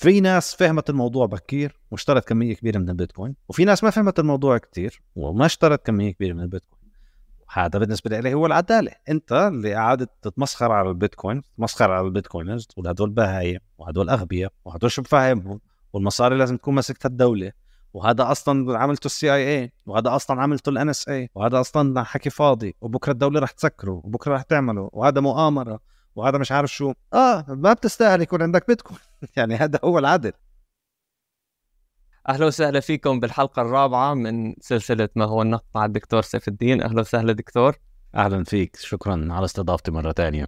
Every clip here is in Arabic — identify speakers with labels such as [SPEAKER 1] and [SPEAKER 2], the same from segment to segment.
[SPEAKER 1] في ناس فهمت الموضوع بكير واشترت كمية كبيرة من البيتكوين وفي ناس ما فهمت الموضوع كتير وما اشترت كمية كبيرة من البيتكوين. هذا بالنسبة لي هو العدالة. أنت اللي قعدت تتمسخر على البيتكوين تتمسخر على ال Bitcoiners تقول هدول بهايم وهدول أغبياء وهدول شو بفهمهم والمصاري لازم تكون ماسكتها الدولة. وهذا أصلا عملته ال CIA وهذا أصلا عملته ال NSA وهذا أصلا حكي فاضي وبكرة الدولة رح تسكره وبكرة رح تعمله وهذا مؤامرة وهذا مش عارف شو. آه ما بتستاهل يكون عندك بيتكوين. يعني هذا هو العدل.
[SPEAKER 2] أهلا وسهلا فيكم بالحلقة الرابعة من سلسلة ما هو النقد مع الدكتور سيف الدين. أهلا وسهلا دكتور.
[SPEAKER 1] أهلا فيك. شكرا على استضافتي مرة ثانية.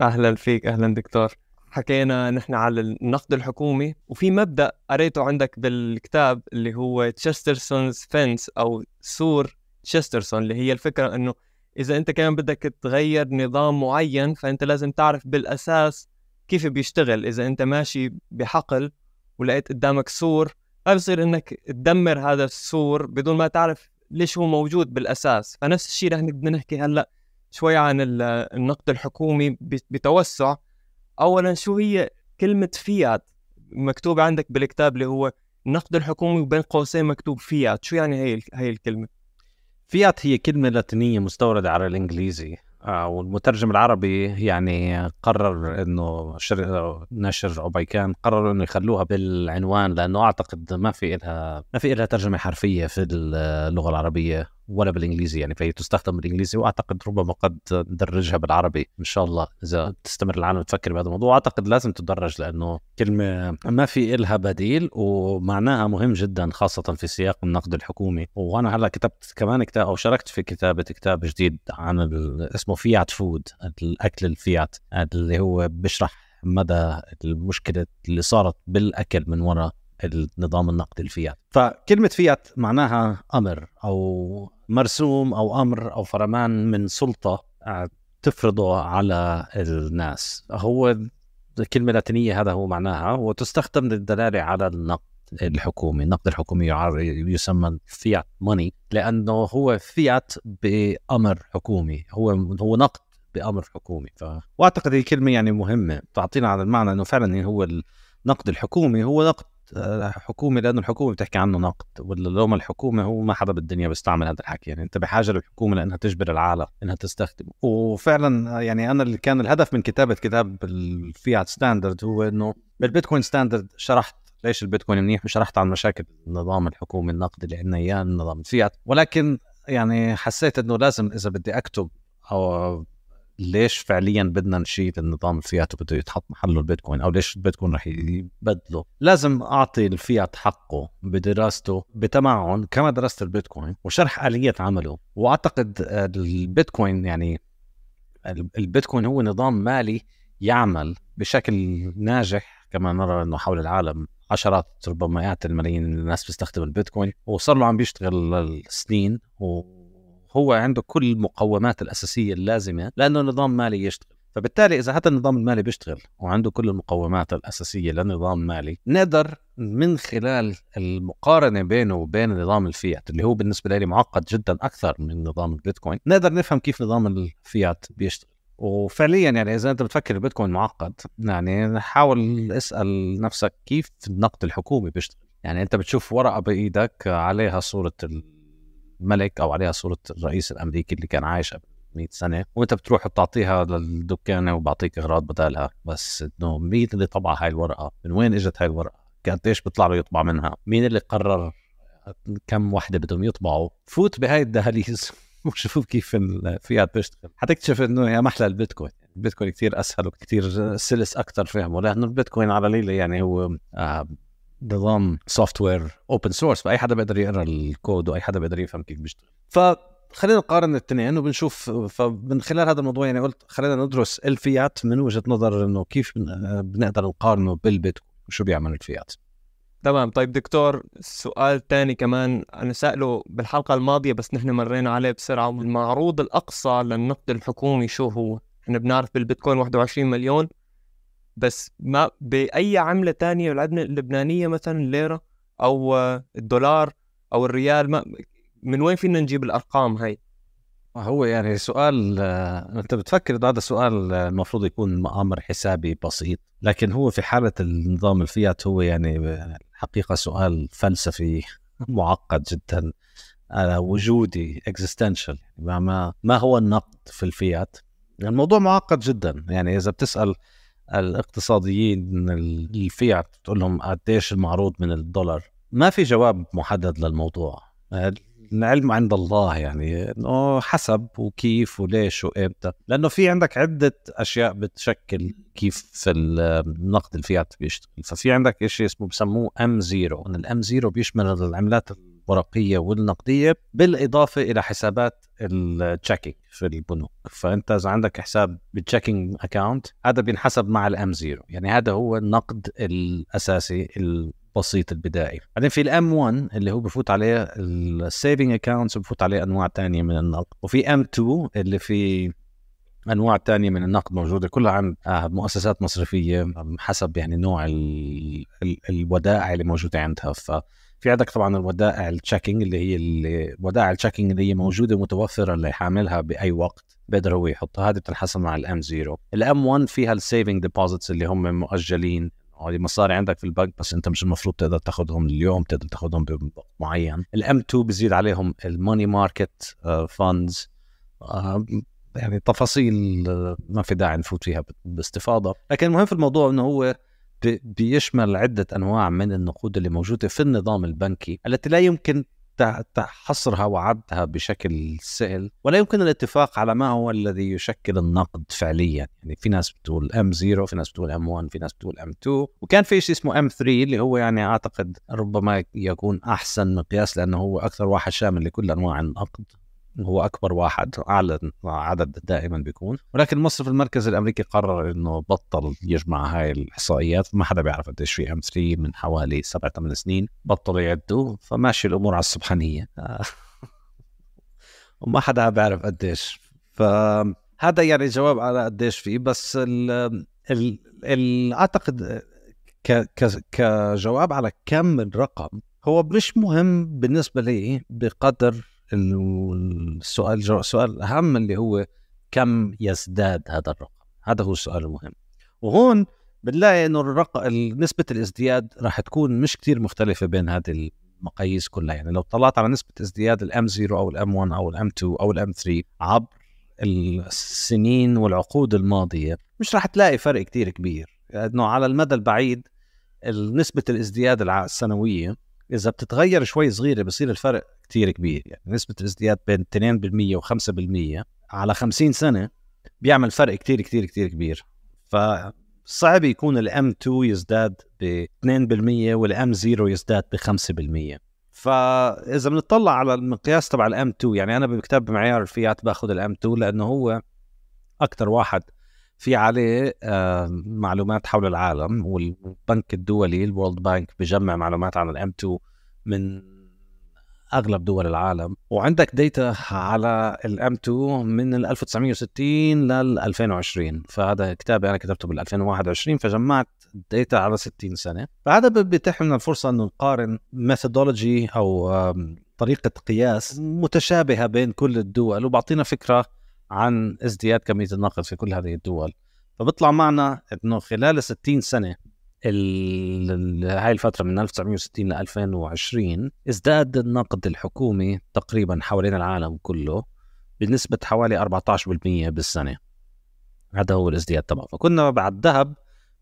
[SPEAKER 2] أهلا فيك. أهلا دكتور. حكينا نحن على النقد الحكومي وفي مبدأ قريته عندك بالكتاب اللي هو Chesterton's fence أو سور Chesterton اللي هي الفكرة إنه إذا أنت كمان بدك تغير نظام معين فأنت لازم تعرف بالأساس كيف بيشتغل. إذا أنت ماشي بحقل ولقيت قدامك سور ما بصير إنك تدمر هذا السور بدون ما تعرف ليش هو موجود بالأساس. فنفس الشيء رح بدنا نحكي هلأ شوي عن النقد الحكومي بتوسع. اولا شو هي كلمة فيات؟ مكتوبه عندك بالكتاب اللي هو النقد الحكومي وبين قوسين مكتوب فيات. شو يعني هي هي الكلمة؟
[SPEAKER 1] فيات هي كلمة لاتينية مستورده على الإنجليزي. والمترجم العربي يعني قرر إنه شر... نشر أوبايكان قرروا إنه يخلوها بالعنوان لأنه أعتقد ما في لها ما في لها ترجمة حرفية في اللغة العربية. ولا بالانجليزي يعني فهي تستخدم بالانجليزي وأعتقد ربما قد ندرجها بالعربي إن شاء الله. إذا تستمر العالم تفكر بهذا الموضوع اعتقد لازم تدرج لأنه كلمة ما في لها بديل ومعناها مهم جدا خاصة في سياق النقد الحكومي. وأنا هلأ كتبت كمان كتاب أو شاركت في كتابة كتاب جديد عن اسمه فيات فود الأكل الفيات اللي هو بيشرح مدى المشكلة اللي صارت بالأكل من وراء النظام النقدي الفيات فكلمة فيات معناها أمر أو مرسوم أو أمر أو فرمان من سلطة آه، تفرضه على الناس. هو الكلمة اللاتينية هذا هو معناها وتستخدم للدلالة على النقد الحكومي. النقد الحكومي يسمى فيات ماني لأنه هو فيات بأمر حكومي. هو هو نقد بأمر حكومي. ف... وأعتقد هي كلمة يعني مهمة تعطينا على المعنى أنه فعلا هو النقد الحكومي هو نقد حكومي لأنه الحكومة بتحكي عنه نقد ولا لو ما الحكومة هو ما حدا بالدنيا بيستعمل هذا الحكي. يعني أنت بحاجة للحكومة لأنها تجبر العالم إنها تستخدمه. وفعلا يعني أنا اللي كان الهدف من كتابة كتاب ال Fiat Standard هو إنه بال Bitcoin Standard شرحت ليش البيتكوين منيح وشرحت عن مشاكل النظام الحكومي النقدي اللي عندنا إياه النظام الفيات. ولكن يعني حسيت إنه لازم إذا بدي أكتب أو ليش فعليا بدنا نشيل النظام الفيات وبده يتحط محله البيتكوين؟ أو ليش البيتكوين رح يبدله؟ لازم أعطي الفيات حقه بدراسته بتمعن كما درست البيتكوين وشرح آلية عمله. وأعتقد البيتكوين يعني البيتكوين هو نظام مالي يعمل بشكل ناجح كما نرى إنه حول العالم عشرات ربما مئات الملايين من الناس بيستخدم البيتكوين. وصار له عم بيشتغل سنين و هو عنده كل المقومات الأساسية اللازمة لأنه نظام مالي يشتغل. فبالتالي إذا هذا النظام المالي بيشتغل وعنده كل المقومات الأساسية لنظام مالي نقدر من خلال المقارنة بينه وبين نظام الفيات اللي هو بالنسبة لي معقد جدا أكثر من نظام البيتكوين نقدر نفهم كيف نظام الفيات بيشتغل. وفعليا يعني إذا أنت بتفكر البيتكوين معقد يعني حاول اسأل نفسك كيف النقد الحكومي بيشتغل. يعني أنت بتشوف ورقة بإيدك عليها صورة ملك أو عليها صورة الرئيس الأمريكي اللي كان عايش قبل 100 سنة وأنت بتروح بتعطيها للدكانه وبعطيك إغراض بدالها بس إنه مين اللي طبع هاي الورقة؟ من وين إجت هاي الورقة؟ قديش بيطلع له يطبع منها؟ مين اللي قرر كم وحدة بدهم يطبعوا؟ فوت بهاي الدهاليز وشوف كيف الفيات بيشتغل حتكتشف إنه يا محلى البيتكوين البيتكوين كثير أسهل وكثير سلس أكثر فهمه لأنه البيتكوين على ليلة يعني هو آه نظام software open source فأي حدا بيقدر يقرأ الكود وأي حدا بيقدر يفهم كيف بيشتغل. فخلينا نقارن الاثنين وبنشوف فمن خلال هذا الموضوع يعني قلت خلينا ندرس الفيات من وجهة نظر إنه كيف بنقدر نقارنه بالبيتكوين وشو بيعمل الفيات.
[SPEAKER 2] تمام. طيب دكتور سؤال تاني كمان. أنا سأله بالحلقة الماضية بس نحن مرينا عليه بسرعة. المعروض الأقصى للنقد الحكومي شو هو؟ إحنا بنعرف بالبيتكوين 21 مليون. بس ما بأي عملة تانية العمله اللبنانيه مثلا الليرة أو الدولار أو الريال ما من وين فينا نجيب الأرقام هاي؟
[SPEAKER 1] هو يعني سؤال أنت بتفكر إنه هذا سؤال المفروض يكون أمر حسابي بسيط لكن هو في حالة النظام الفيات هو يعني حقيقه سؤال فلسفي معقد جدا آه، وجودي اكزيستنشال ما ما هو النقد في الفيات؟ الموضوع معقد جدا. يعني إذا بتسأل الاقتصاديين الفيات تقول لهم قديش المعروض من الدولار. ما في جواب محدد للموضوع. العلم عند الله يعني إنه حسب وكيف وليش وإمتى. لأنه في عندك عدة أشياء بتشكل كيف النقد الفيات بيشتغل. ففي عندك شيء اسمه بسموه M zero ال M zero بيشمل العملات الورقية والنقدية بالإضافة إلى حسابات ال checking في البنوك. فأنت إذا عندك حساب بال checking account هذا بينحسب مع ال M zero يعني هذا هو النقد الأساسي البسيط البدائي. بعدين في ال M 1 اللي هو بفوت عليه ال saving accounts بفوت عليه أنواع تانية من النقد. وفي M 2 اللي في أنواع تانية من النقد موجودة كلها عن آه، مؤسسات مصرفية حسب يعني نوع ال ال الودائع اللي موجودة عندها. ففي عندك طبعا الودائع ال checking اللي هي الودائع ال checking اللي هي موجودة متوفرة اللي حاملها بأي وقت بقدر هو يحطها. هذه بتنحسب مع ال M 0 ال M 1 فيها ال saving deposits اللي هم مؤجلين. هذه مصاري عندك في البنك بس أنت مش المفروض تقدر تاخذهم اليوم تقدر تاخذهم بوقت معين. ال M 2 بزيد عليهم ال money market funds يعني تفاصيل آه، ما في داعي نفوت فيها باستفاضة. لكن المهم في الموضوع إنه هو بيشمل عدة أنواع من النقود اللي موجودة في النظام البنكي التي لا يمكن حصرها وعدها بشكل سهل ولا يمكن الاتفاق على ما هو الذي يشكل النقد فعليا. يعني في ناس بتقول M 0 في ناس بتقول M 1 في ناس بتقول M 2 وكان في شيء اسمه M 3 اللي هو يعني أعتقد ربما يكون أحسن مقياس لأنه هو أكثر واحد شامل لكل أنواع النقد. هو أكبر واحد أعلى عدد دائما بيكون. ولكن المصرف المركزي الأمريكي قرر إنه بطل يجمع هاي الإحصائيات. ما حدا بيعرف قديش في ام 3 من حوالي سبع ثمان سنين. بطلوا يعدوا فماشي الأمور على السبحانية. وما حدا بيعرف قديش فهذا يعني جواب على قديش فيه بس ال ال ال أعتقد ك كجواب على كم الرقم هو مش مهم بالنسبة لي بقدر السؤال السؤال الاهم اللي هو كم يزداد هذا الرقم؟ هذا هو السؤال المهم. وهون بنلاقي إنه الرقم نسبة الازدياد راح تكون مش كتير مختلفة بين هذه المقاييس كلها. يعني لو طلعت على نسبة ازدياد الام 0 أو الام 1 أو الام 2 أو الام 3 عبر السنين والعقود الماضية مش راح تلاقي فرق كتير كبير. انه على المدى البعيد نسبة الازدياد السنوية إذا بتتغير شوي صغيرة بصير الفرق كتير كبير يعني نسبة الازدياد بين 2% و5% على 50 سنة بيعمل فرق كتير كتير كتير كبير. فصعب يكون ال M 2 يزداد ب 2% وال M 0 يزداد ب 5% فإذا بنطلع على المقياس تبع ال M 2 يعني أنا بكتاب معيار الفيات باخذ ال M 2 لأنه هو أكثر واحد في عليه آه، معلومات حول العالم والبنك الدولي ال World Bank بجمع معلومات عن ال M 2 من أغلب دول العالم. وعندك data على ال M 2 من ال 1960 لل 2020 فهذا كتابي أنا كتبته بال 2021 فجمعت data على 60 سنة. فهذا بيتيح لنا الفرصة إنه نقارن methodology أو طريقة قياس متشابهة بين كل الدول وبعطينا فكرة عن ازدياد كمية النقد في كل هذه الدول. فبيطلع معنا إنه خلال 60 سنة هاي الفترة من 1960 ل 2020 ازداد النقد الحكومي تقريبا حوالين العالم كله بنسبة حوالي 14% بالسنة. هذا هو الازدياد تبعه. فكنا بعد الذهب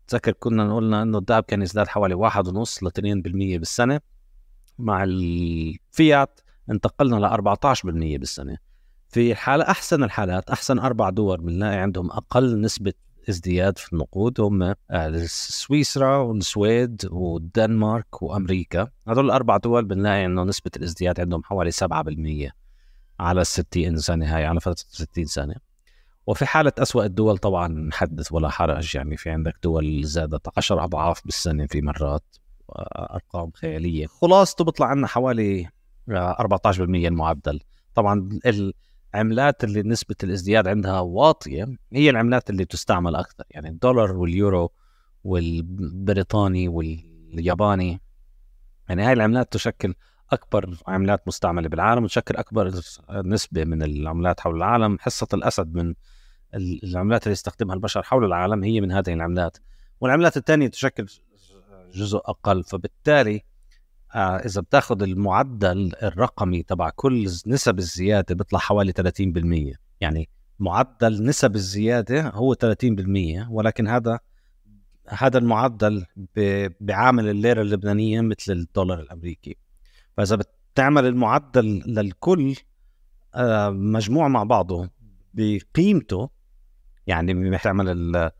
[SPEAKER 1] تذكر كنا قلنا إنه الذهب كان يزداد حوالي 1.5 ل 2% بالسنة. مع الفيات انتقلنا ل 14% بالسنة. في حالة أحسن الحالات أحسن أربع دول بنلاقي عندهم أقل نسبة ازدياد في النقود هم آه، سويسرا والسويد والدنمارك وأمريكا. هذول الأربع دول بنلاقي إنه نسبة الازدياد عندهم حوالي 7% على ال 60 سنة هاي على فترة 60 سنة. وفي حالة أسوأ الدول طبعا حدث ولا حرج يعني في عندك دول زادت 10 أضعاف بالسنة في مرات آه، أرقام خيالية. خلاصته بيطلع عنا حوالي آه، 14% المعدل. طبعا العملات اللي نسبة الازدياد عندها واطية هي العملات اللي تستعمل أكثر يعني الدولار واليورو والبريطاني والياباني يعني هاي العملات تشكل أكبر عملات مستعملة بالعالم وتشكل أكبر نسبة من العملات حول العالم. حصة الأسد من العملات اللي يستخدمها البشر حول العالم هي من هذه العملات. والعملات الثانية تشكل جزء أقل فبالتالي إذا بتاخذ المعدل الرقمي تبع كل نسب الزيادة بيطلع حوالي 30% يعني معدل نسب الزيادة هو 30% ولكن هذا هذا المعدل بعامل الليرة اللبنانية مثل الدولار الأمريكي. فإذا بتعمل المعدل للكل آه، مجموع مع بعضه بقيمته يعني بتعمل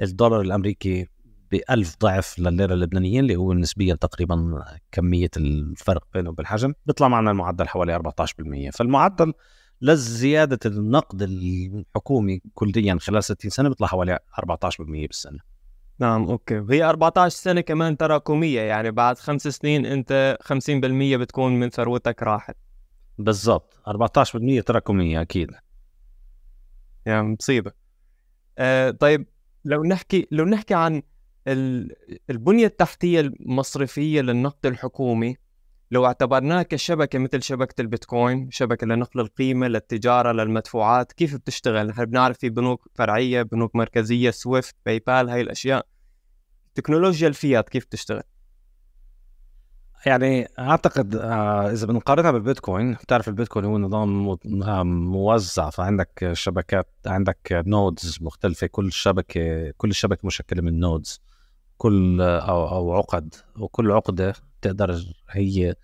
[SPEAKER 1] الدولار الأمريكي بألف ضعف للليره اللبنانيه اللي هو نسبيا تقريبا كمية الفرق بينه وبين بيطلع معنا المعدل حوالي 14% فالمعدل لزيادة النقد الحكومي كليا خلال 60 سنة بيطلع حوالي 14% بالسنة.
[SPEAKER 2] نعم أوكي. وهي 14 سنة كمان تراكميه يعني بعد خمس سنين أنت 50% بتكون من ثروتك راحت.
[SPEAKER 1] بالضبط. 14% تراكميه أكيد.
[SPEAKER 2] يعني مصيبة. آه طيب لو نحكي لو نحكي عن البنية التحتية المصرفية للنقد الحكومي لو اعتبرناها كشبكه مثل شبكة البيتكوين شبكة لنقل القيمة للتجارة للمدفوعات كيف بتشتغل؟ نحن بنعرف في بنوك فرعية بنوك مركزية سويفت باي بال هاي الأشياء. تكنولوجيا الفيات كيف تشتغل
[SPEAKER 1] يعني أعتقد آه، إذا بنقارنها بالبيتكوين بتعرف البيتكوين هو نظام آه، موزع فعندك شبكات عندك nodes مختلفة كل شبكة كل شبكة مشكلة من nodes كل أو أو عقد وكل عقدة تقدر هي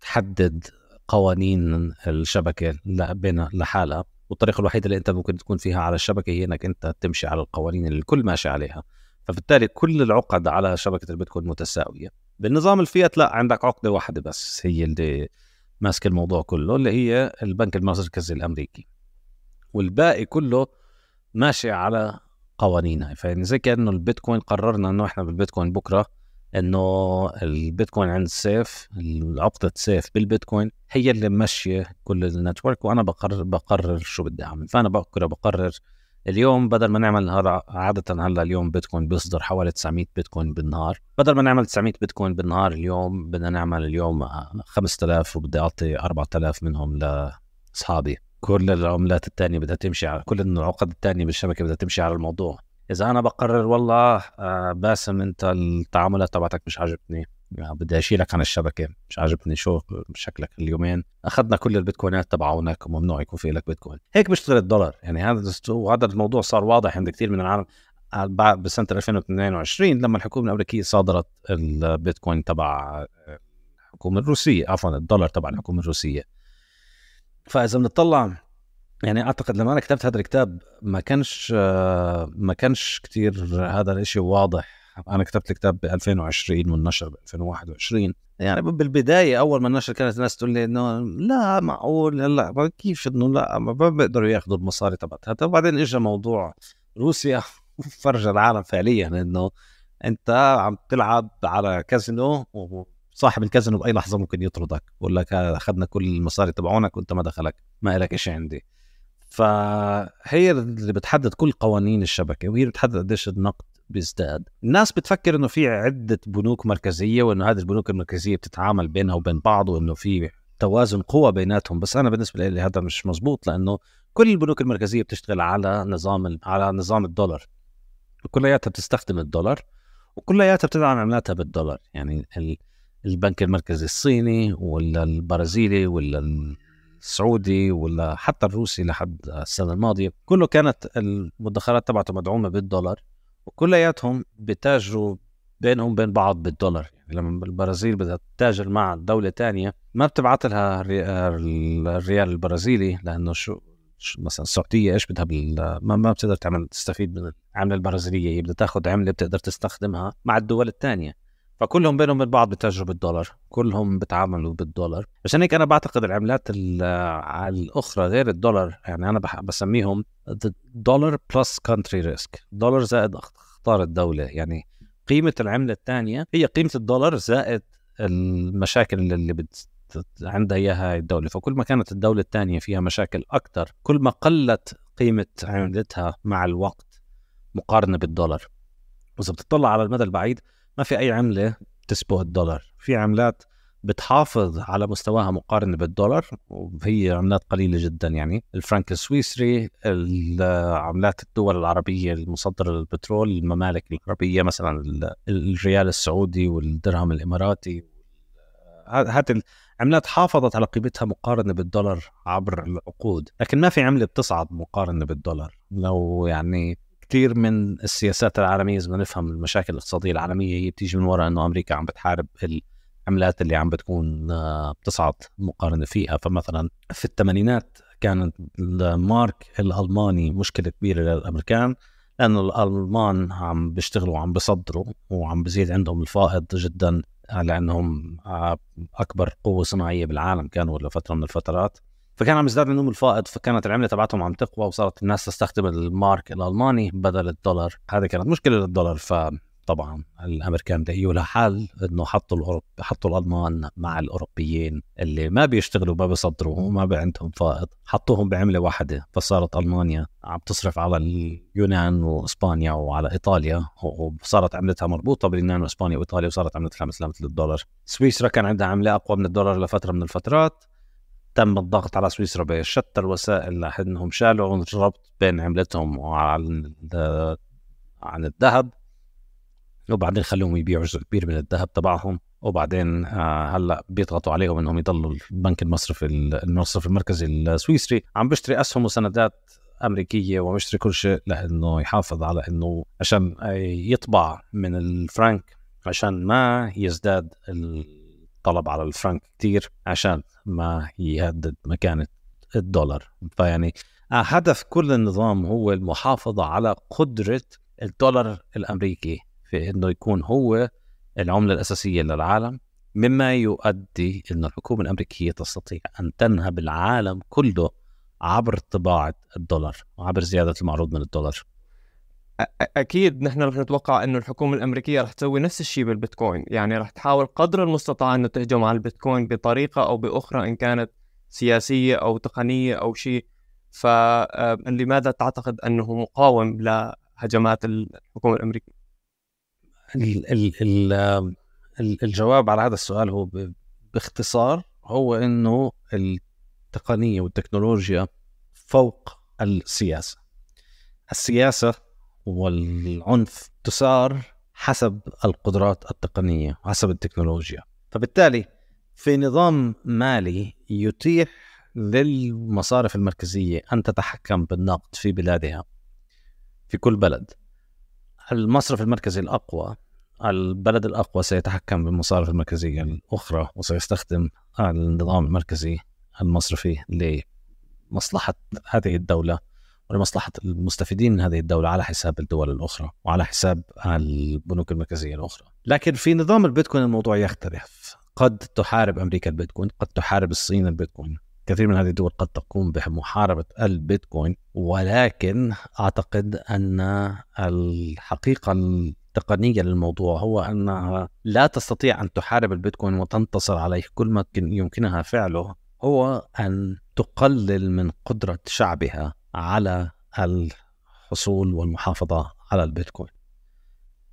[SPEAKER 1] تحدد قوانين الشبكة بين لحالها. والطريقة الوحيدة اللي أنت ممكن تكون فيها على الشبكة هي إنك أنت تمشي على القوانين اللي الكل ماشي عليها. فبالتالي كل العقد على شبكة البيتكوين متساوية. بالنظام الفيات لا عندك عقدة واحدة بس هي اللي ماسكة الموضوع كله اللي هي البنك المركزي الأمريكي. والباقي كله ماشي على قوانينها. فيعني زي كانه البيتكوين قررنا إنه إحنا بالبيتكوين بكرة إنه البيتكوين عند سيف عقده سيف بالبيتكوين هي اللي ماشية كل ال network وأنا بقرر بقرر شو بدي أعمل. فأنا بكرة بقرر اليوم بدل ما نعمل عادة هلأ اليوم بيتكوين بيصدر حوالي 900 بيتكوين بالنهار. بدل ما نعمل 900 بيتكوين بالنهار اليوم بدنا نعمل اليوم 5000 وبدي أعطي 4000 منهم لأصحابي. كل العملات الثانية بدها تمشي على كل العقد الثانية بالشبكة بدها تمشي على الموضوع. إذا أنا بقرر والله آه، باسم أنت التعاملات تبعتك مش عاجبني. يعني بدي أشيلك عن الشبكة مش عاجبني شو شكلك اليومين. أخذنا كل البيتكوينات تبعونك وممنوع يكون في لك بيتكوين. هيك بيشتغل الدولار. يعني هذا وهذا الموضوع صار واضح عند كثير من العالم بعد بسنة 2022 لما الحكومة الأمريكية صادرت البيتكوين تبع الحكومة الروسية عفوا الدولار تبع الحكومة الروسية. فاذا بنطلع يعني أعتقد لما أنا كتبت هذا الكتاب ما كانش ما كانش كثير هذا الشيء واضح. أنا كتبت الكتاب ب 2020 والنشر ب 2021 يعني بالبداية أول ما النشر كانت الناس تقول لي إنه لا معقول لا كيف إنه لا ما بيقدروا يأخذوا المصاري تبعتها وبعدين اجى موضوع روسيا فرج العالم فعليا إنه أنت عم تلعب على كازينو وصاحب الكازينو بأي لحظة ممكن يطردك بقول لك أخذنا كل المصاري تبعونك وأنت ما دخلك ما لك شيء عندي. فهي اللي بتحدد كل قوانين الشبكة وهي اللي بتحدد قديش النقد بيزداد. الناس بتفكر إنه في عدة بنوك مركزية وإنه هذه البنوك المركزية بتتعامل بينها وبين بعض وإنه في توازن قوى بيناتهم. بس أنا بالنسبة لي هذا مش مزبوط لأنه كل البنوك المركزية بتشتغل على نظام على نظام الدولار. وكلياتها بتستخدم الدولار وكلياتها بتدعم عملاتها بالدولار. يعني البنك المركزي الصيني ولا البرازيلي ولا السعودي ولا حتى الروسي لحد السنة الماضية. كله كانت المدخرات تبعته مدعومة بالدولار وكلياتهم بتاجروا بينهم بين بعض بالدولار. يعني لما البرازيل بدها تتاجر مع دولة تانية ما بتبعت لها الريال البرازيلي لأنه شو مثلا السعودية إيش بدها بال... ما, ما بتقدر تعمل تستفيد من العملة البرازيلية. هي بدها تاخذ عملة بتقدر تستخدمها مع الدول الثانية فكلهم بينهم وبين بعض بتاجروا بالدولار كلهم بتعاملوا بالدولار. عشان هيك أنا بعتقد العملات الأخرى غير الدولار يعني أنا بسميهم dollar plus country risk دولار زائد أخطار الدولة. يعني قيمة العملة الثانية هي قيمة الدولار زائد المشاكل اللي بت عندها إياها الدولة. فكل ما كانت الدولة الثانية فيها مشاكل أكثر كل ما قلت قيمة عملتها مع الوقت مقارنة بالدولار. وإذا بتطلع على المدى البعيد ما في أي عملة تسبق الدولار. في عملات بتحافظ على مستواها مقارنة بالدولار وهي عملات قليلة جدا يعني. الفرنك السويسري عملات الدول العربية المصدرة للبترول الممالك العربية مثلا الريال السعودي والدرهم الإماراتي. هذه العملات حافظت على قيمتها مقارنة بالدولار عبر العقود. لكن ما في عملة بتصعد مقارنة بالدولار. لو يعني كثير من السياسات العالمية إذا نفهم المشاكل الاقتصادية العالمية هي بتيجي من وراء إنه أمريكا عم بتحارب العملات اللي عم بتكون آه، بتصعد مقارنة فيها. فمثلا في الثمانينات كانت المارك الألماني مشكلة كبيرة للأمريكان لأنه الألمان عم بيشتغلوا وعم بيصدروا وعم بزيد عندهم الفائض جدا لأنهم آه، أكبر قوة صناعية بالعالم كانوا لفترة من الفترات. فكان عم يزداد عندهم الفائض فكانت العملة تبعتهم عم تقوى وصارت الناس تستخدم المارك الألماني بدل الدولار. هذه كانت مشكلة للدولار فطبعا الأمريكان لقيوا لها حل إنه حطوا الأوروب... حطوا الألمان مع الأوروبيين اللي ما بيشتغلوا ما بيصدروا وما عندهم فائض. حطوهم بعملة واحدة فصارت ألمانيا عم تصرف على اليونان وإسبانيا وعلى إيطاليا وصارت عملتها مربوطة باليونان وإسبانيا وإيطاليا وصارت عملتها مثل الدولار. سويسرا كان عندها عملة أقوى من الدولار لفترة من الفترات. تم الضغط على سويسرا بشتى الوسائل لانهم شالوا الربط بين عملتهم وعن عن الذهب وبعدين خلوهم يبيعوا جزء كبير من الذهب تبعهم. وبعدين آه هلأ بيضغطوا عليهم إنهم يضلوا البنك المصرفي المصرف المركزي السويسري. عم بيشتري أسهم وسندات أمريكية وعم يشتري كل شيء لإنه يحافظ على إنه عشان يطبع من الفرنك عشان ما يزداد الطلب على الفرنك كثير عشان ما يهدد مكانة الدولار. فيعني هدف كل النظام هو المحافظة على قدرة الدولار الأمريكي في أنه يكون هو العملة الأساسية للعالم مما يؤدي أن الحكومة الأمريكية تستطيع أن تنهب العالم كله عبر طباعة الدولار وعبر زيادة المعروض من الدولار.
[SPEAKER 2] أكيد نحن رح نتوقع إنه الحكومة الأمريكية رح تسوي نفس الشيء بالبيتكوين. يعني رح تحاول قدر المستطاع إنه تهجم على البيتكوين بطريقة أو بأخرى إن كانت سياسية أو تقنية أو شيء فلماذا تعتقد إنه مقاوم لهجمات الحكومة الأمريكية؟
[SPEAKER 1] ال ال ال الجواب على هذا السؤال هو باختصار هو إنه التقنية والتكنولوجيا فوق السياسة. السياسة والعنف تسار حسب القدرات التقنية وحسب التكنولوجيا. فبالتالي في نظام مالي يتيح للمصارف المركزية أن تتحكم بالنقد في بلادها في كل بلد. المصرف المركزي الأقوى البلد الأقوى سيتحكم بالمصارف المركزية الأخرى وسيستخدم النظام المركزي المصرفي لمصلحة هذه الدولة. ولمصلحة المستفيدين من هذه الدولة على حساب الدول الأخرى وعلى حساب البنوك المركزية الأخرى. لكن في نظام البيتكوين الموضوع يختلف. قد تحارب أمريكا البيتكوين قد تحارب الصين البيتكوين. كثير من هذه الدول قد تقوم بمحاربة البيتكوين ولكن أعتقد أن الحقيقة التقنية للموضوع هو أنها لا تستطيع أن تحارب البيتكوين وتنتصر عليه. كل ما يمكنها فعله هو أن تقلل من قدرة شعبها على الحصول والمحافظة على البيتكوين.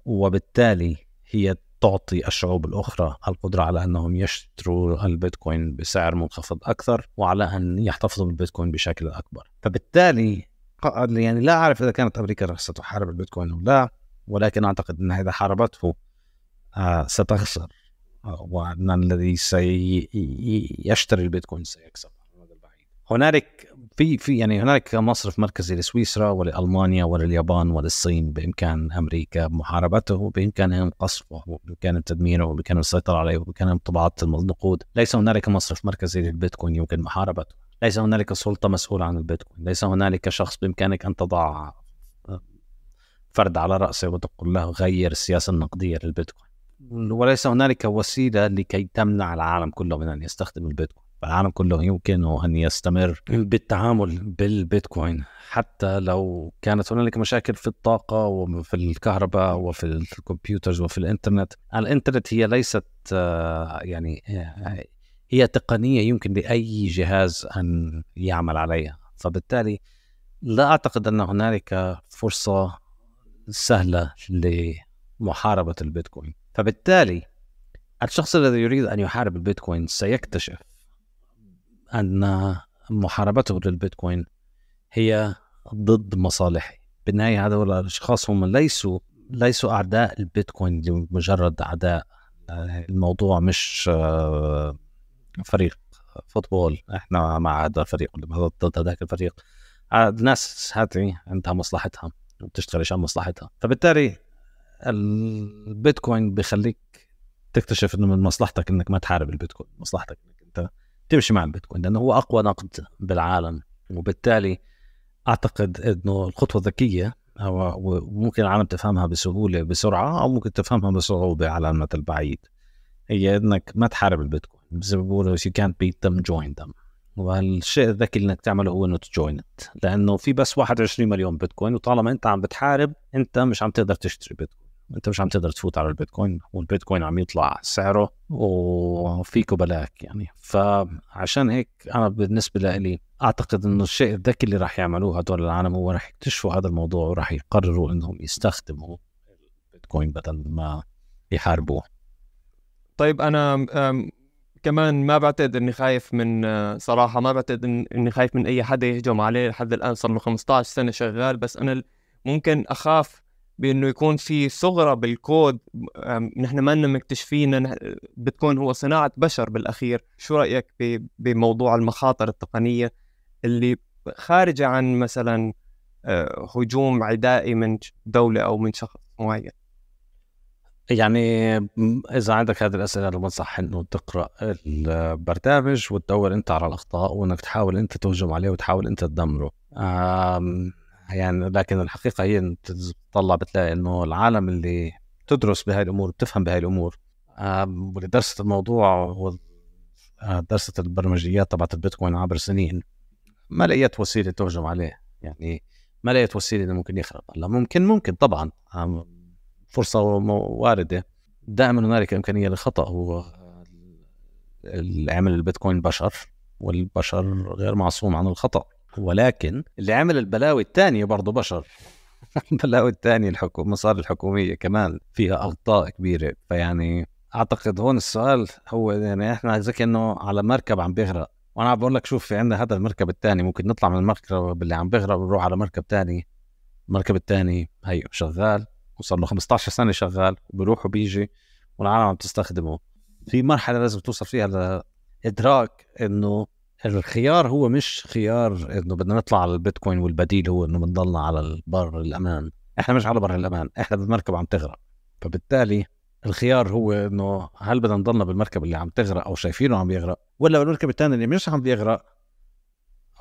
[SPEAKER 1] وبالتالي هي تعطي الشعوب الأخرى القدرة على أنهم يشتروا البيتكوين بسعر منخفض أكثر وعلى أن يحتفظوا بالبيتكوين بشكل أكبر. فبالتالي يعني لا أعرف إذا كانت أمريكا ستحارب البيتكوين أو لا ولكن أعتقد أنها إذا حاربته آه، ستخسر. آه، وأن الذي سيشتري البيتكوين سيكسب. هنالك في في يعني هنالك مصرف مركزي لسويسرا ولألمانيا ولليابان وللصين بإمكان أمريكا محاربته بامكانهم قصفه وبامكانهم تدميره وبامكانهم السيطره عليه وبامكانهم طباعه النقود. ليس هنالك مصرف مركزي للبيتكوين يمكن محاربته. ليس هنالك سلطة مسؤولة عن البيتكوين. ليس هنالك شخص بإمكانك أن تضع فرد على رأسه وتقول له غير السياسة النقدية للبيتكوين. وليس هنالك وسيلة لكي تمنع العالم كله من أن يستخدم البيتكوين. العالم كله يمكن أن يستمر بالتعامل بالبيتكوين حتى لو كانت هنالك مشاكل في الطاقة وفي الكهرباء وفي الكمبيوترز وفي الإنترنت. الإنترنت هي ليست آه، يعني آه، هي تقنية يمكن لأي جهاز أن يعمل عليها. فبالتالي لا أعتقد أن هنالك فرصة سهلة لمحاربة البيتكوين. فبالتالي الشخص الذي يريد أن يحارب البيتكوين سيكتشف أن محاربته للبيتكوين هي ضد مصالحه بالنهاية هذول الأشخاص هم ليسوا ليسوا أعداء البيتكوين لمجرد أعداء. الموضوع مش آه، فريق فوتبول. إحنا مع هذا الفريق ضد هذاك الفريق. الناس هذه عندها مصلحتها وبتشتغل عشان مصلحتها. فبالتالي البيتكوين بيخليك تكتشف إنه من مصلحتك إنك ما تحارب البيتكوين. مصلحتك إنك أنت تمشي مع البيتكوين لأنه هو أقوى نقد بالعالم. وبالتالي أعتقد إنه الخطوة الذكية أو ممكن العالم تفهمها بسهولة بسرعة أو ممكن تفهمها بصعوبة على المدى البعيد. هي إنك ما تحارب البيتكوين زي ما بيقولوا you can't beat them join them. والشيء الذكي اللي إنك تعمله هو إنه تجوين لأنه في بس 21 مليون بيتكوين وطالما أنت عم بتحارب أنت مش عم تقدر تشتري بيتكوين. انت مش عم تقدر تفوت على البيتكوين والبيتكوين عم يطلع سعره وفيك بلاك يعني. فعشان هيك أنا بالنسبة لي أعتقد إنه الشيء الذكي اللي راح يعملوه هدول العالم هو راح يكتشفوا هذا الموضوع وراح يقرروا إنهم يستخدموا البيتكوين بدل ما يحاربوه.
[SPEAKER 2] طيب أنا كمان ما بعتقد إني خايف من صراحة ما بعتقد إني خايف من أي حدا يهجم عليه لحد الآن صار له 15 سنة شغال بس أنا ممكن أخاف بأنه يكون في ثغرة بالكود نحن ما لنا مكتشفين بتكون هو صناعة بشر بالأخير. شو رأيك بموضوع المخاطر التقنية اللي خارجة عن مثلا آه، هجوم عدائي من دولة أو من شخص معين؟
[SPEAKER 1] يعني إذا عندك هذه الأسئلة أنا بنصح إنه تقرأ البرنامج وتدور أنت على الأخطاء وإنك تحاول أنت تهجم عليه وتحاول أنت تدمره. يعني لكن الحقيقة هي تطلع بتلاقي إنه العالم اللي تدرس بهاي الأمور بتفهم بهاي الأمور. واللي درست الموضوع درست البرمجيات تبعت البيتكوين عبر سنين. ما لقيت وسيلة تهجم عليه. يعني ما لقيت وسيلة إنه ممكن يخرب هلا ممكن ممكن طبعا. فرصة واردة. دائما هنالك إمكانية للخطأ هو اللي عمل البيتكوين بشر والبشر غير معصوم عن الخطأ. ولكن اللي عمل البلاوي الثانية برضه بشر. البلاوي الثانية الحكومة المصاري الحكومية كمان فيها أخطاء كبيرة. فيعني أعتقد هون السؤال هو يعني إحنا زي كأنه على مركب عم بيغرق. وأنا عم بقول لك شوف في عندنا هذا المركب الثاني ممكن نطلع من المركب اللي عم بيغرق ونروح على مركب ثاني. المركب الثاني هي شغال وصار له 15 سنة شغال وبيروح وبيجي والعالم عم تستخدمه. في مرحلة لازم توصل فيها لإدراك إنه الخيار هو مش خيار إنه بدنا نطلع على البيتكوين والبديل هو إنه بنضلنا على البر الأمان. إحنا مش على بر الأمان إحنا بالمركب عم تغرق. فبالتالي الخيار هو إنه هل بدنا نضلنا بالمركب اللي عم تغرق أو شايفينه عم يغرق ولا بالمركب الثاني اللي مش عم بيغرق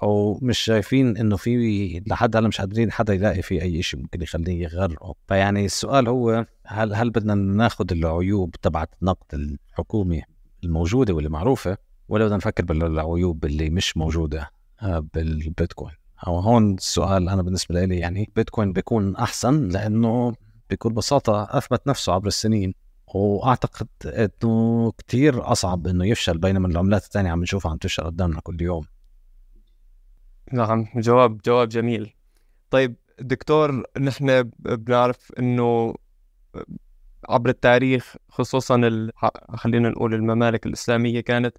[SPEAKER 1] أو مش شايفين إنه في لحد هلأ مش قادرين حدا يلاقي فيه أي شيء ممكن يخليه يغرقه. فيعني السؤال هو هل هل بدنا ناخذ العيوب تبعت النقد الحكومي الموجودة واللي معروفه ولا بدنا نفكر بالعيوب اللي مش موجودة آه، بالبيتكوين. أو هون السؤال أنا بالنسبة لي يعني بيتكوين بيكون أحسن لأنه بكل بساطة أثبت نفسه عبر السنين. وأعتقد إنه كتير أصعب إنه يفشل بينما العملات الثانية عم نشوفها عم تفشل قدامنا كل يوم.
[SPEAKER 2] نعم جواب جواب جميل. طيب دكتور نحن بنعرف إنه عبر التاريخ خصوصا. خلينا نقول الممالك الإسلامية كانت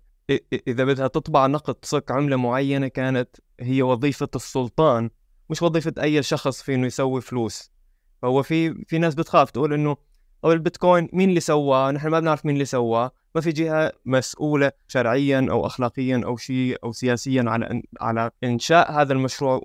[SPEAKER 2] إذا بدها تطبع نقد صك عملة معينة كانت هي وظيفة السلطان مش وظيفة أي شخص في إنه يسوي فلوس. فهو في في ناس بتخاف تقول إنه أو البيتكوين مين اللي سواه؟ نحن ما بنعرف مين اللي سواه. ما في جهة مسؤولة شرعيا أو اخلاقيا أو شيء أو سياسيا على على إنشاء هذا المشروع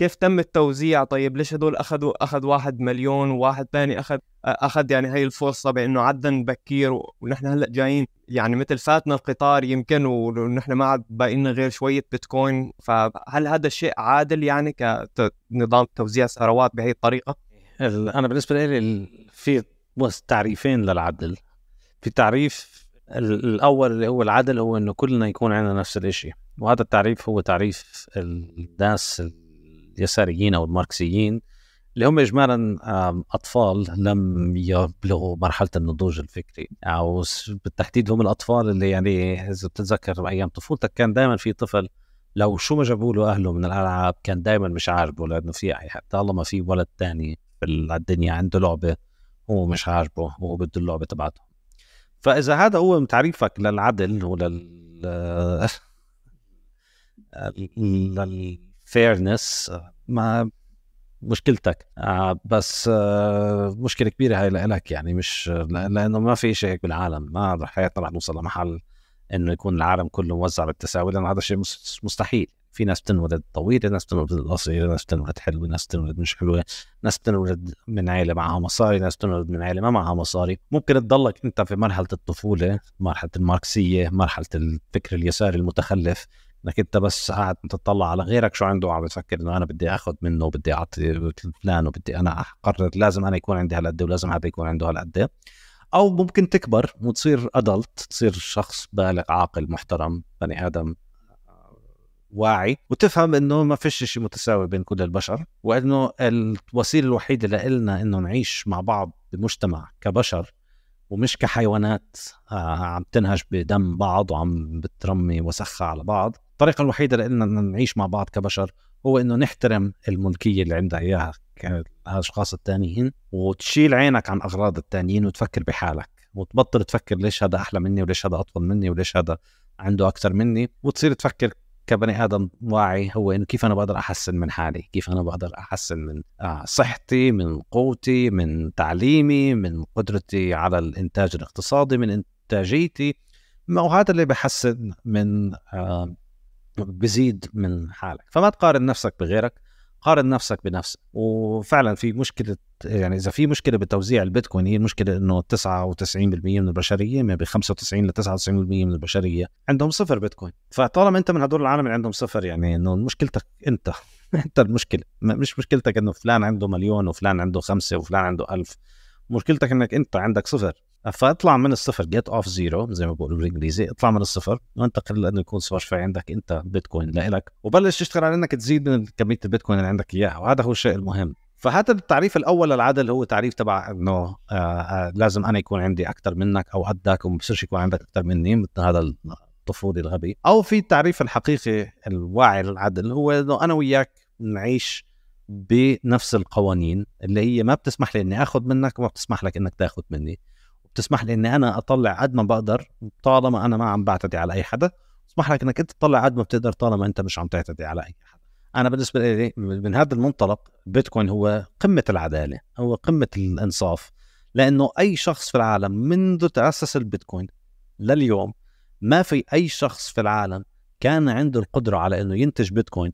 [SPEAKER 2] وكيف تم التوزيع؟ طيب ليش هدول اخذوا أخذ واحد مليون وواحد ثاني اخذ أخذ يعني هي الفرصة بأنه عدن بكير؟ ونحن هلأ جايين يعني مثل فاتنا القطار يمكن ونحن ما عاد باقي لنا غير شوية بيتكوين. فهل هذا الشيء عادل يعني كنظام توزيع ثروات بهي الطريقة؟
[SPEAKER 1] أنا بالنسبة لي في تعريفين للعدل. في تعريف الأول اللي هو العدل هو إنه كلنا يكون عندنا نفس الشيء وهذا التعريف هو تعريف الناس اليساريين أو الماركسيين اللي هم اجمالا أطفال لم يبلغوا مرحلة النضوج الفكري. أو بالتحديد هم الأطفال اللي يعني إذا بتتذكر أيام طفولتك كان دائما في طفل لو شو ما جابوا له أهله من الألعاب كان دائما مش عاجبه لأنه في طالما في ولد تاني في الدنيا عنده لعبة هو مش عاجبه هو بده اللعبة تبعته. فإذا هذا هو تعريفك للعدل ولل للفيرنس ما مشكلتك. آه بس آه مشكلة كبيرة هاي لك يعني مش لأنه ما في شيء هيك بالعالم. ما حياتنا رح نوصل لمحل إنه يكون العالم كله موزع بالتساوي لأنه هذا شيء مستحيل. في ناس بتنولد طويلة ناس بتنولد قصيرة ناس بتنولد حلوة ناس بتنولد مش حلوة ناس بتنولد من عائله معها مصاري ناس بتنولد من عائله ما معها مصاري. ممكن تضلك أنت في مرحلة الطفولة مرحلة الماركسية مرحلة الفكر اليساري المتخلف. إنك أنت بس قاعد تطلع على غيرك شو عنده وعم بتفكر إنه أنا بدي آخذ منه وبدي أعطي فلان وبدي أنا أقرر لازم أنا يكون عندي هالقد ولازم هذا يكون عنده هالقد. أو ممكن تكبر وتصير ادلت تصير شخص بالغ عاقل محترم بني آدم واعي وتفهم إنه ما فيش شيء متساوي بين كل البشر وإنه الوسيلة الوحيدة لنا إنه نعيش مع بعض بمجتمع كبشر ومش كحيوانات آه، عم تنهج بدم بعض وعم بترمي وسخة على بعض. الطريقة الوحيدة لنا نعيش مع بعض كبشر هو إنه نحترم الملكية اللي عندها إياها الأشخاص الثانيين وتشيل عينك عن أغراض الثانيين وتفكر بحالك وتبطل تفكر ليش هذا أحلى مني وليش هذا أطول مني وليش هذا عنده أكثر مني وتصير تفكر كبني آدم واعي هو إنه كيف أنا بقدر أحسن من حالي كيف أنا بقدر أحسن من آه، صحتي من قوتي من تعليمي من قدرتي على الإنتاج الاقتصادي من إنتاجيتي. وهذا اللي بحسن من آه، بزيد من حالك. فما تقارن نفسك بغيرك قارن نفسك بنفسك. وفعلا في مشكلة يعني إذا في مشكلة بتوزيع البيتكوين هي المشكلة إنه 99% من البشرية ما ب 95 ل 99% من البشرية عندهم صفر بيتكوين. فطالما أنت من هدول العالم اللي عندهم صفر يعني إنه مشكلتك أنت أنت المشكلة. مش مشكلتك إنه فلان عنده مليون وفلان عنده خمسة وفلان عنده ألف. مشكلتك إنك أنت عندك صفر. فاطلع من الصفر get off zero زي ما بقولوا بالإنجليزي اطلع من الصفر وانتقل لأنه يكون صفر في عندك انت بيتكوين لإلك وبلش تشتغل على إنك تزيد من كمية البيتكوين اللي عندك إياها وهذا هو الشيء المهم. فهذا التعريف الأول للعدل هو تعريف تبع إنه آه آه لازم أنا يكون عندي أكثر منك أو قدك وما بصيرش يكون عندك أكثر مني مثل هذا الطفولي الغبي. أو في التعريف الحقيقي الواعي للعدل هو إنه أنا وياك نعيش بنفس القوانين اللي هي ما بتسمح لي إني آخذ منك وما بتسمح لك إنك تاخذ مني. بتسمح لي إني أنا أطلع قد ما بقدر طالما أنا ما عم بعتدي على أي حدا بسمح لك إنك أنت تطلع قد ما بتقدر طالما أنت مش عم تعتدي على أي حدا. أنا بالنسبة لي من هذا المنطلق بيتكوين هو قمة العدالة هو قمة الإنصاف. لأنه أي شخص في العالم منذ تأسس البيتكوين لليوم ما في أي شخص في العالم كان عنده القدرة على إنه ينتج بيتكوين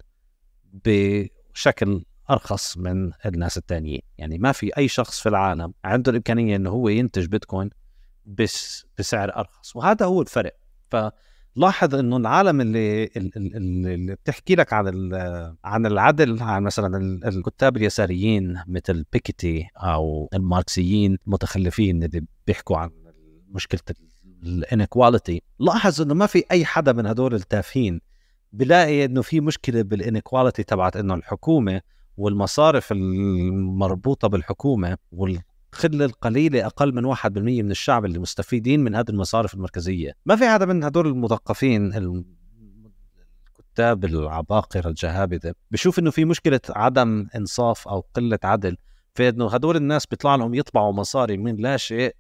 [SPEAKER 1] بشكل أرخص من الناس الثانيين يعني ما في أي شخص في العالم عنده الإمكانية إنه هو ينتج بيتكوين بس بسعر أرخص وهذا هو الفرق. فلاحظ إنه العالم اللي اللي بتحكي لك عن عن العدل عن مثلا الكتاب اليساريين مثل بيكيتي أو الماركسيين المتخلفين اللي بيحكوا عن مشكلة ال inequality لاحظ إنه ما في أي حدا من هدول التافهين بلاقي إنه في مشكلة بال inequality تبعت إنه الحكومة والمصارف المربوطة بالحكومة والقلة القليلة أقل من 1% من الشعب اللي مستفيدين من هذه المصارف المركزية. ما في حدا من هدول المثقفين الكتاب العباقرة الجهابذة؟ بشوف إنه في مشكلة عدم إنصاف أو قلة عدل في إنه هدول الناس بيطلع لهم يطبعوا مصاري من لا شيء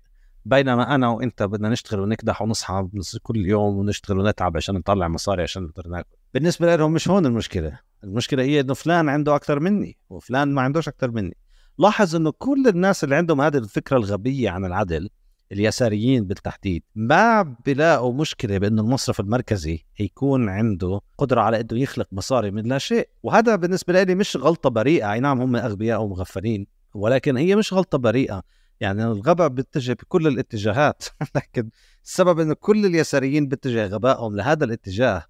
[SPEAKER 1] بينما أنا وإنت بدنا نشتغل ونكدح ونصحى كل يوم ونشتغل ونتعب عشان نطلع مصاري عشان نقدر ناكل. بالنسبة لهم مش هون المشكلة. المشكلة هي إنه فلان عنده أكثر مني وفلان ما عندوش أكثر مني. لاحظ إنه كل الناس اللي عندهم هذه الفكرة الغبية عن العدل اليساريين بالتحديد ما بيلاقوا مشكلة بإنه المصرف المركزي يكون عنده قدرة على إنه يخلق مصاري من لا شيء. وهذا بالنسبة لي مش غلطة بريئة. أي نعم هم أغبياء ومغفلين ولكن هي مش غلطة بريئة. يعني الغباء بيتجه بكل الاتجاهات. لكن السبب إنه كل اليساريين بيتجه غبائهم لهذا الاتجاه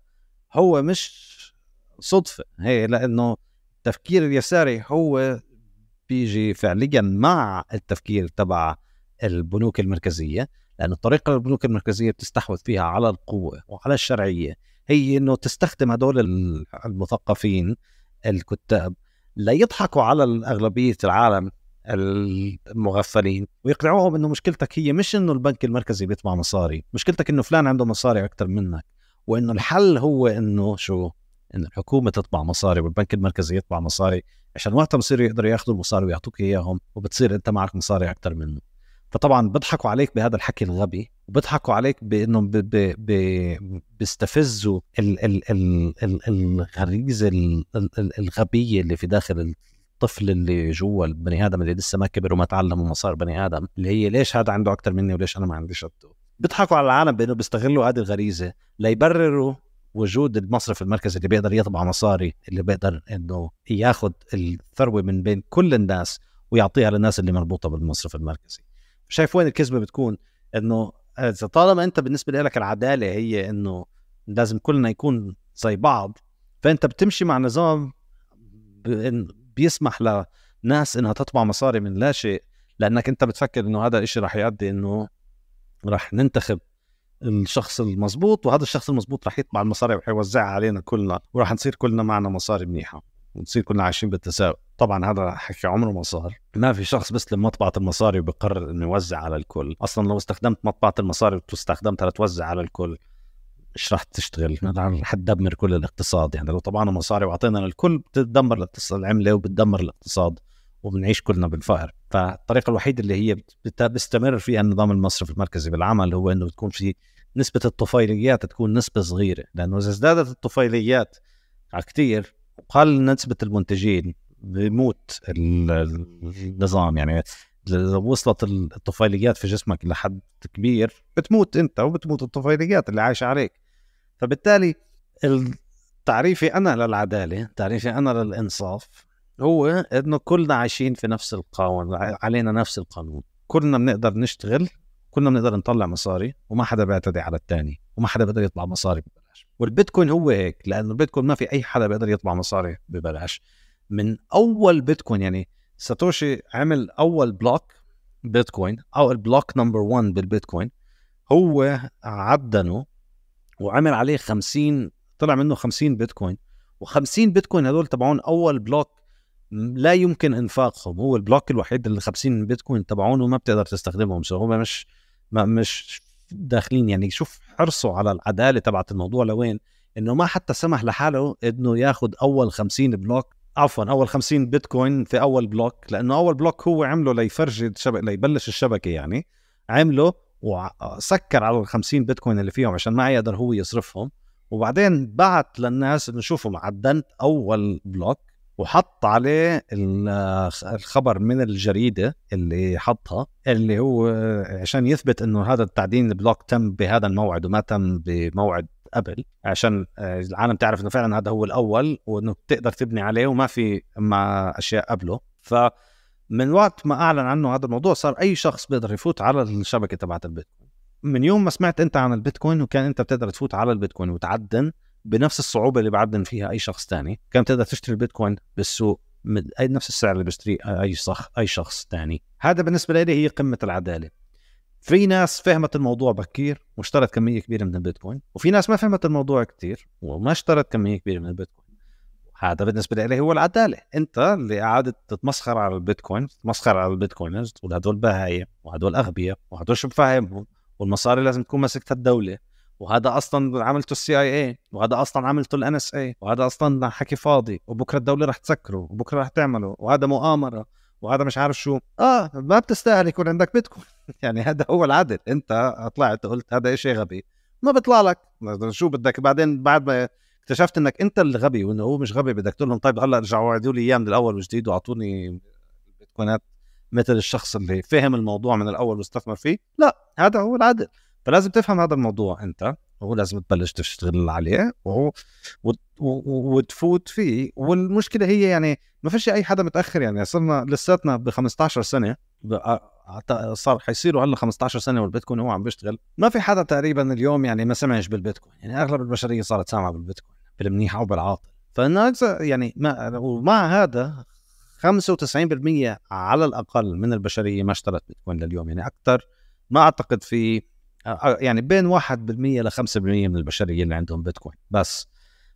[SPEAKER 1] هو مش صدفة. هي لأنه التفكير اليساري هو بيجي فعليا مع التفكير تبع البنوك المركزية لأن الطريقة البنوك المركزية بتستحوذ فيها على القوة وعلى الشرعية. هي إنه تستخدم هدول المثقفين الكتاب ليضحكوا على أغلبية العالم المغفلين ويقنعوهم إنه مشكلتك هي مش إنه البنك المركزي بيطبع مصاري مشكلتك إنه فلان عنده مصاري أكثر منك وإنه الحل هو إنه شو؟ إن الحكومة تطبع مصاري والبنك المركزي يطبع مصاري عشان وقتها بصيروا يقدروا ياخذوا المصاري ويعطوك إياهم وبتصير أنت معك مصاري أكثر منه فطبعا بيضحكوا عليك بهذا الحكي الغبي وبيضحكوا عليك بإنهم. بيستفزوا ال... ال... ال... ال... الغريزة ال... ال... الغبية اللي في داخل الطفل اللي جوا البني آدم اللي لسه ما كبر وما تعلم وما صار بني آدم اللي هي ليش هذا عنده أكثر مني وليش أنا ما عنديش بيضحكوا على العالم بإنه بيستغلوا هذه الغريزة ليبرروا وجود المصرف المركزي اللي بيقدر يطبع مصاري اللي بيقدر إنه ياخذ الثروة من بين كل الناس ويعطيها للناس اللي مربوطة بالمصرف المركزي. شايف وين الكذبة بتكون؟ إنه اذا طالما أنت بالنسبة لك العدالة هي إنه لازم كلنا يكون زي بعض فأنت بتمشي مع نظام بيسمح لناس إنها تطبع مصاري من لا شيء لأنك أنت بتفكر إنه هذا الشيء راح يؤدي إنه راح ننتخب الشخص المزبوط وهذا الشخص المزبوط راح يطبع المصاري وحيوزعها علينا كلنا وراح نصير كلنا معنا مصاري منيحة ونصير كلنا عايشين بالتساوي طبعا هذا حكي عمره ما صار ما في شخص بيستلم مطبعة المصاري وبقرر إنه يوزع على الكل. أصلا لو استخدمت مطبعة المصاري واستخدمتها لتوزع على الكل مش راح تشتغل؟ رح تدمر كل الاقتصاد. يعني لو طبعنا مصاري وأعطينا للكل بتدمر الاقتصاد العملة وبتدمر الاقتصاد. وبنعيش كلنا بالفقر. فالطريقة الوحيدة اللي هي بيستمر فيها النظام المصرفي المركزي بالعمل هو إنه تكون في نسبة الطفيليات تكون نسبة صغيرة. لأنه إذا ازدادت الطفيليات كثير وقل نسبة المنتجين بيموت النظام. يعني لو وصلت الطفيليات في جسمك لحد كبير بتموت أنت وبتموت الطفيليات اللي عايشة عليك. فبالتالي تعريفي أنا للعدالة تعريفي أنا للإنصاف هو إنه كلنا عايشين في نفس القانون علينا نفس القانون. كلنا بنقدر نشتغل كلنا بنقدر نطلع مصاري وما حدا بيعتدي على الثاني وما حدا بيقدر يطلع مصاري ببلاش. والبيتكوين هو هيك لأنه البيتكوين ما في أي حدا بيقدر يطلع مصاري ببلاش. من أول بيتكوين يعني ساتوشي عمل أول block بيتكوين أو ال block number 1 بالبيتكوين هو عدنه وعمل عليه 50 طلع منه 50 بيتكوين. و50 بيتكوين هذول تبعون أول block لا يمكن إنفاقهم هو ال block الوحيد اللي 50 بيتكوين تبعونه وما بتقدر تستخدمهم so هم مش ما مش داخلين. يعني شوف حرصه على العدالة تبعت الموضوع لوين؟ إنه ما حتى سمح لحاله إنه ياخذ أول 50 block عفوا أول 50 بيتكوين في أول block لأنه أول block هو عمله ليفرجي الشبكه ليبلش الشبكة يعني عمله وسكر على ال 50 بيتكوين اللي فيهم عشان ما يقدر هو يصرفهم. وبعدين بعت للناس إنه شوفوا عدنت أول block وحط عليه الخبر من الجريدة اللي حطها اللي هو عشان يثبت إنه هذا التعدين ال block تم بهذا الموعد وما تم بموعد قبل عشان آه، العالم تعرف إنه فعلا هذا هو الأول وإنه بتقدر تبني عليه وما في مع أشياء قبله. ف من وقت ما أعلن عنه هذا الموضوع صار أي شخص بيقدر يفوت على الشبكة تبعت البيتكوين. من يوم ما سمعت أنت عن البيتكوين وكان أنت بتقدر تفوت على البيتكوين وتعدن بنفس الصعوبة اللي بعدن فيها أي شخص تاني. كان تقدر تشتري البيتكوين بالسوق اي نفس السعر اللي بيشتريه أي شخص أي شخص ثاني هذا بالنسبة لي هي قمة العدالة. في ناس فهمت الموضوع بكير واشترت كمية كبيرة من البيتكوين وفي ناس ما فهمت الموضوع كثير وما اشترت كمية كبيرة من البيتكوين. هذا بالنسبة لي هو العدالة. أنت اللي قعدت تتمسخر على البيتكوين تتمسخر على ال Bitcoiners تقول هدول بهايم وهدول أغبياء وهدول شو بفهمهم والمصاري لازم تكون ماسكتها الدولة. وهذا أصلا عملته ال CIA وهذا أصلا عملته ال NSA وهذا أصلا حكي فاضي وبكرة الدولة رح تسكره وبكرة رح تعمله وهذا مؤامرة وهذا مش عارف شو. آه ما بتستاهل يكون عندك بيتكوين. يعني هذا هو العدل. أنت طلعت قلت هذا شيء غبي. ما بيطلع لك. شو بدك؟ بعدين بعد ما اكتشفت إنك أنت اللي غبي وإنه هو مش غبي بدك تقول لهم طيب هلأ رجعوا وعدوا لي إياه من الأول وجديد وأعطوني البيتكوينات مثل الشخص اللي فهم الموضوع من الأول واستثمر فيه. لا هذا هو العدل. فلازم تفهم هذا الموضوع أنت ولازم تبلش تشتغل عليه و... و... وتفوت فيه. والمشكلة هي يعني ما فيش أي حدا متأخر يعني. صرنا لساتنا ب 15 سنة صار حيصيروا هلا 15 سنة والبيتكوين هو عم بيشتغل. ما في حدا تقريبا اليوم يعني ما سمعش بالبيتكوين. يعني أغلب البشرية صارت سامعة بالبيتكوين بالمنيح أو بالعاطل فالناس يعني ما ومع هذا 95% على الأقل من البشرية ما اشترت بيتكوين لليوم. يعني أكثر ما أعتقد في يعني بين 1% ل 5% من البشرية اللي عندهم بيتكوين بس.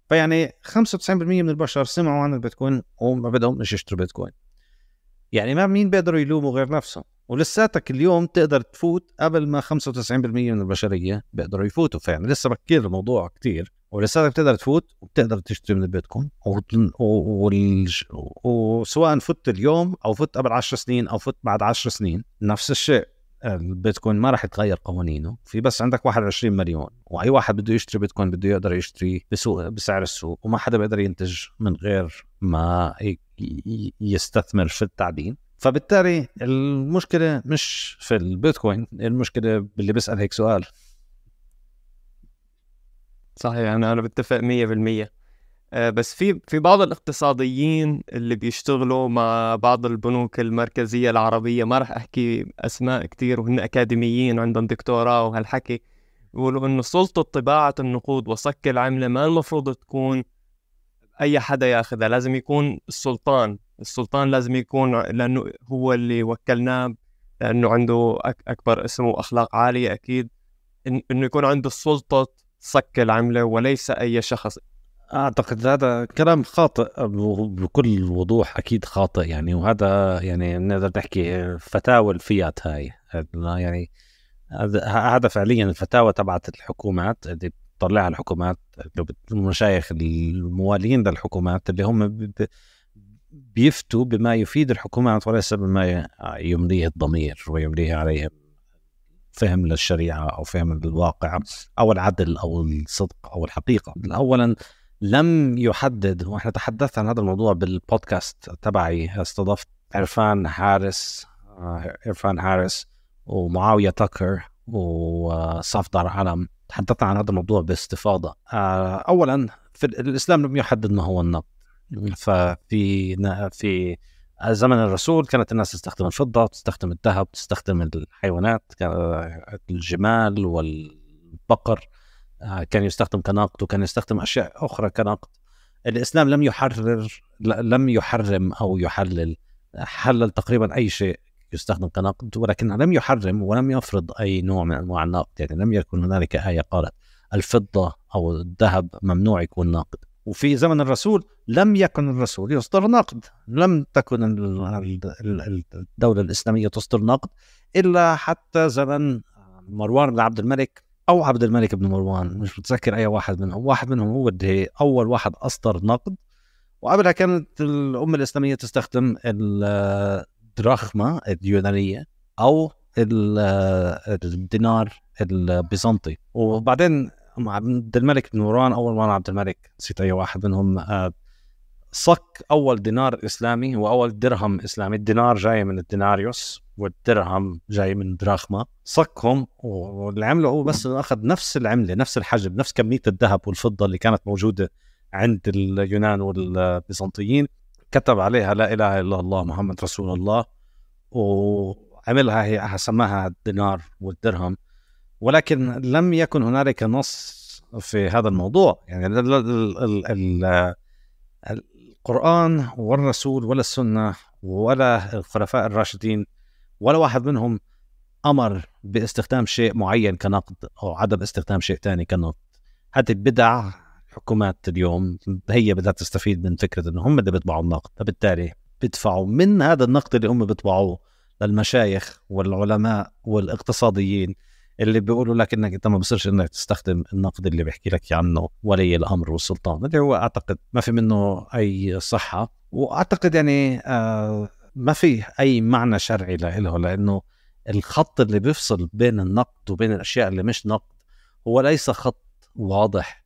[SPEAKER 1] فيعني 95% من البشر سمعوا عن البيتكوين وما بدهم يشتروا بيتكوين. يعني ما مين بيقدروا يلوموا غير نفسهم. ولساتك اليوم تقدر تفوت قبل ما 95% من البشرية بيقدروا يفوتوا فيعني لسه بكير الموضوع كتير. ولساتك بتقدر تفوت وبتقدر تشتري من البيتكوين. وسواء فت اليوم أو فت قبل 10 سنين أو فت بعد 10 سنين نفس الشيء. البيتكوين ما راح يتغير قوانينه في بس عندك 21 مليون وأي واحد بده يشتري بيتكوين بده يقدر يشتري بسوق بسعر السوق وما حدا بيقدر ينتج من غير ما يستثمر في التعدين. فبالتالي المشكلة مش في البيتكوين المشكلة باللي بيسأل هيك سؤال.
[SPEAKER 2] صحيح أنا أنا بتفق 100% آه، بس في في بعض الاقتصاديين اللي بيشتغلوا مع بعض البنوك المركزية العربية ما راح أحكي أسماء كتير وهن أكاديميين عندهم دكتوراه وهالحكي بيقولوا إنه سلطة طباعة النقود وصك العملة ما المفروض تكون أي حدا ياخذها لازم يكون السلطان. السلطان لازم يكون لأنه هو اللي وكلناه لأنه عنده أكبر اسم وأخلاق عالية أكيد. إنه يكون عنده السلطة صك العملة وليس أي شخص.
[SPEAKER 1] أعتقد هذا كلام خاطئ بكل وضوح أكيد خاطئ يعني. وهذا يعني نقدر نحكي فتاوى الفيات هاي. يعني هذا فعليا الفتاوى تبعت الحكومات اللي بتطلعها الحكومات المشايخ الموالين للحكومات اللي هم بيفتوا بما يفيد الحكومات وليس بما يمليه الضمير ويمليه عليهم فهم للشريعة أو فهم للواقع أو العدل أو الصدق أو الحقيقة. اولا لم يحدد وإحنا تحدثت عن هذا الموضوع بالبودكاست تبعي استضفت عرفان حارس آه، عرفان حارس ومعاوية تكر وصفدر علم. تحدثنا عن هذا الموضوع باستفاضة. آه، أولا في الإسلام لم يحدد ما هو النقد. ففي في زمن الرسول كانت الناس تستخدم الفضة تستخدم الذهب تستخدم الحيوانات الجمال والبقر. كان يستخدم كنقد وكان يستخدم أشياء أخرى كنقد الإسلام لم يحرر لم يحرم أو يحلل حلل تقريبا أي شيء يستخدم كنقد ولكن لم يحرم ولم يفرض أي نوع من أنواع النقد يعني لم يكن هنالك آية قالت الفضة أو الذهب ممنوع يكون نقد وفي زمن الرسول لم يكن الرسول يصدر نقد لم تكن الدولة الإسلامية تصدر نقد إلا حتى زمن مروان بن عبد الملك أو عبد الملك بن مروان مش متذكر أي واحد منهم. واحد منهم هو اللي أول واحد أصدر نقد وقبلها كانت الأمة الإسلامية تستخدم الدراخمه اليونانية أو الدينار البيزنطي. وبعدين عبد الملك بن مروان أول ما عبد الملك نسيت أي واحد منهم آه، صك أول دينار إسلامي واول درهم إسلامي. الدينار جاي من الديناريوس والدرهم جاي من دراخما. صكهم واللي عمله هو بس أخذ نفس العملة نفس الحجم نفس كمية الذهب والفضة اللي كانت موجودة عند اليونان والبيزنطيين. كتب عليها لا إله إلا الله محمد رسول الله وعملها هي سماها الدينار والدرهم. ولكن لم يكن هنالك نص في هذا الموضوع. يعني ال ال ال القرآن والرسول ولا السنة ولا الخلفاء الراشدين ولا واحد منهم أمر باستخدام شيء معين كنقد أو عدم استخدام شيء ثاني كنقد. هذه بدع حكومات اليوم هي بدها تستفيد من فكرة إنه هم اللي بيطبعوا النقد فبالتالي بيدفعوا من هذا النقد اللي هم بيطبعوه للمشايخ والعلماء والاقتصاديين اللي بيقولوا لك إنك أنت ما بصيرش إنك تستخدم النقد اللي بيحكي لك عنه ولي الأمر والسلطان. اللي هو أعتقد ما في منه أي صحة وأعتقد يعني آه ما في أي معنى شرعي له لأنه الخط اللي بيفصل بين النقد وبين الأشياء اللي مش نقد هو ليس خط واضح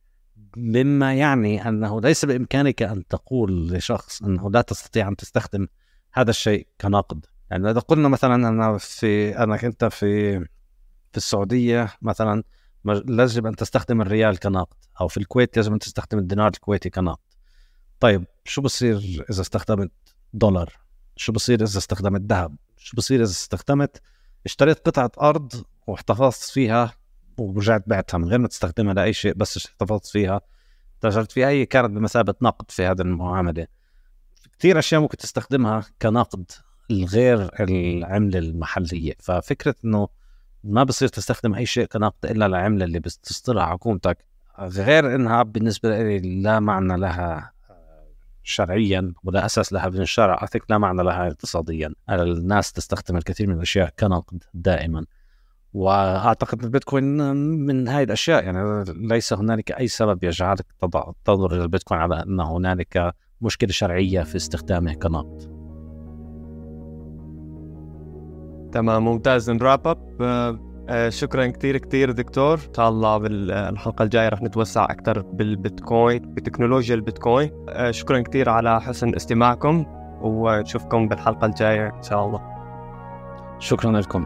[SPEAKER 1] مما يعني أنه ليس بإمكانك أن تقول لشخص أنه لا تستطيع أن تستخدم هذا الشيء كنقد. يعني إذا قلنا مثلا أنا في أنا انت في في السعودية مثلا لازم أن تستخدم الريال كنقد أو في الكويت لازم أن تستخدم الدينار الكويتي كنقد. طيب شو بصير إذا استخدمت دولار؟ شو بصير إذا استخدمت ذهب؟ شو بصير إذا استخدمت؟ اشتريت قطعة أرض واحتفظت فيها ورجعت بعتها من غير ما تستخدمها لأي شيء بس احتفظت فيها. تاجرت فيها هي كانت بمثابة نقد في هذه المعاملة. كثير أشياء ممكن تستخدمها كنقد الغير العملة المحلية. ففكرة إنه ما بصير تستخدم أي شيء كنقد إلا العملة اللي بتصدرها حكومتك. غير إنها بالنسبة لي لا معنى لها شرعيا ولا أساس لها من الشرع. اعتقد لا معنى لها اقتصاديا. الناس تستخدم الكثير من الأشياء كنقد دائما. وأعتقد البيتكوين من هاي الأشياء يعني ليس هنالك أي سبب يجعلك تنظر إلى البيتكوين على أن هنالك مشكلة شرعية في استخدامه كنقد
[SPEAKER 2] تمام ممتاز. نراب اب آه، شكرا كثير كثير دكتور. إن شاء الله بالحلقة الجاية رح نتوسع أكثر بالبيتكوين بتكنولوجيا البيتكوين. آه، شكرا كثير على حسن استماعكم ونشوفكم بالحلقة الجاية إن شاء الله.
[SPEAKER 1] شكرا لكم.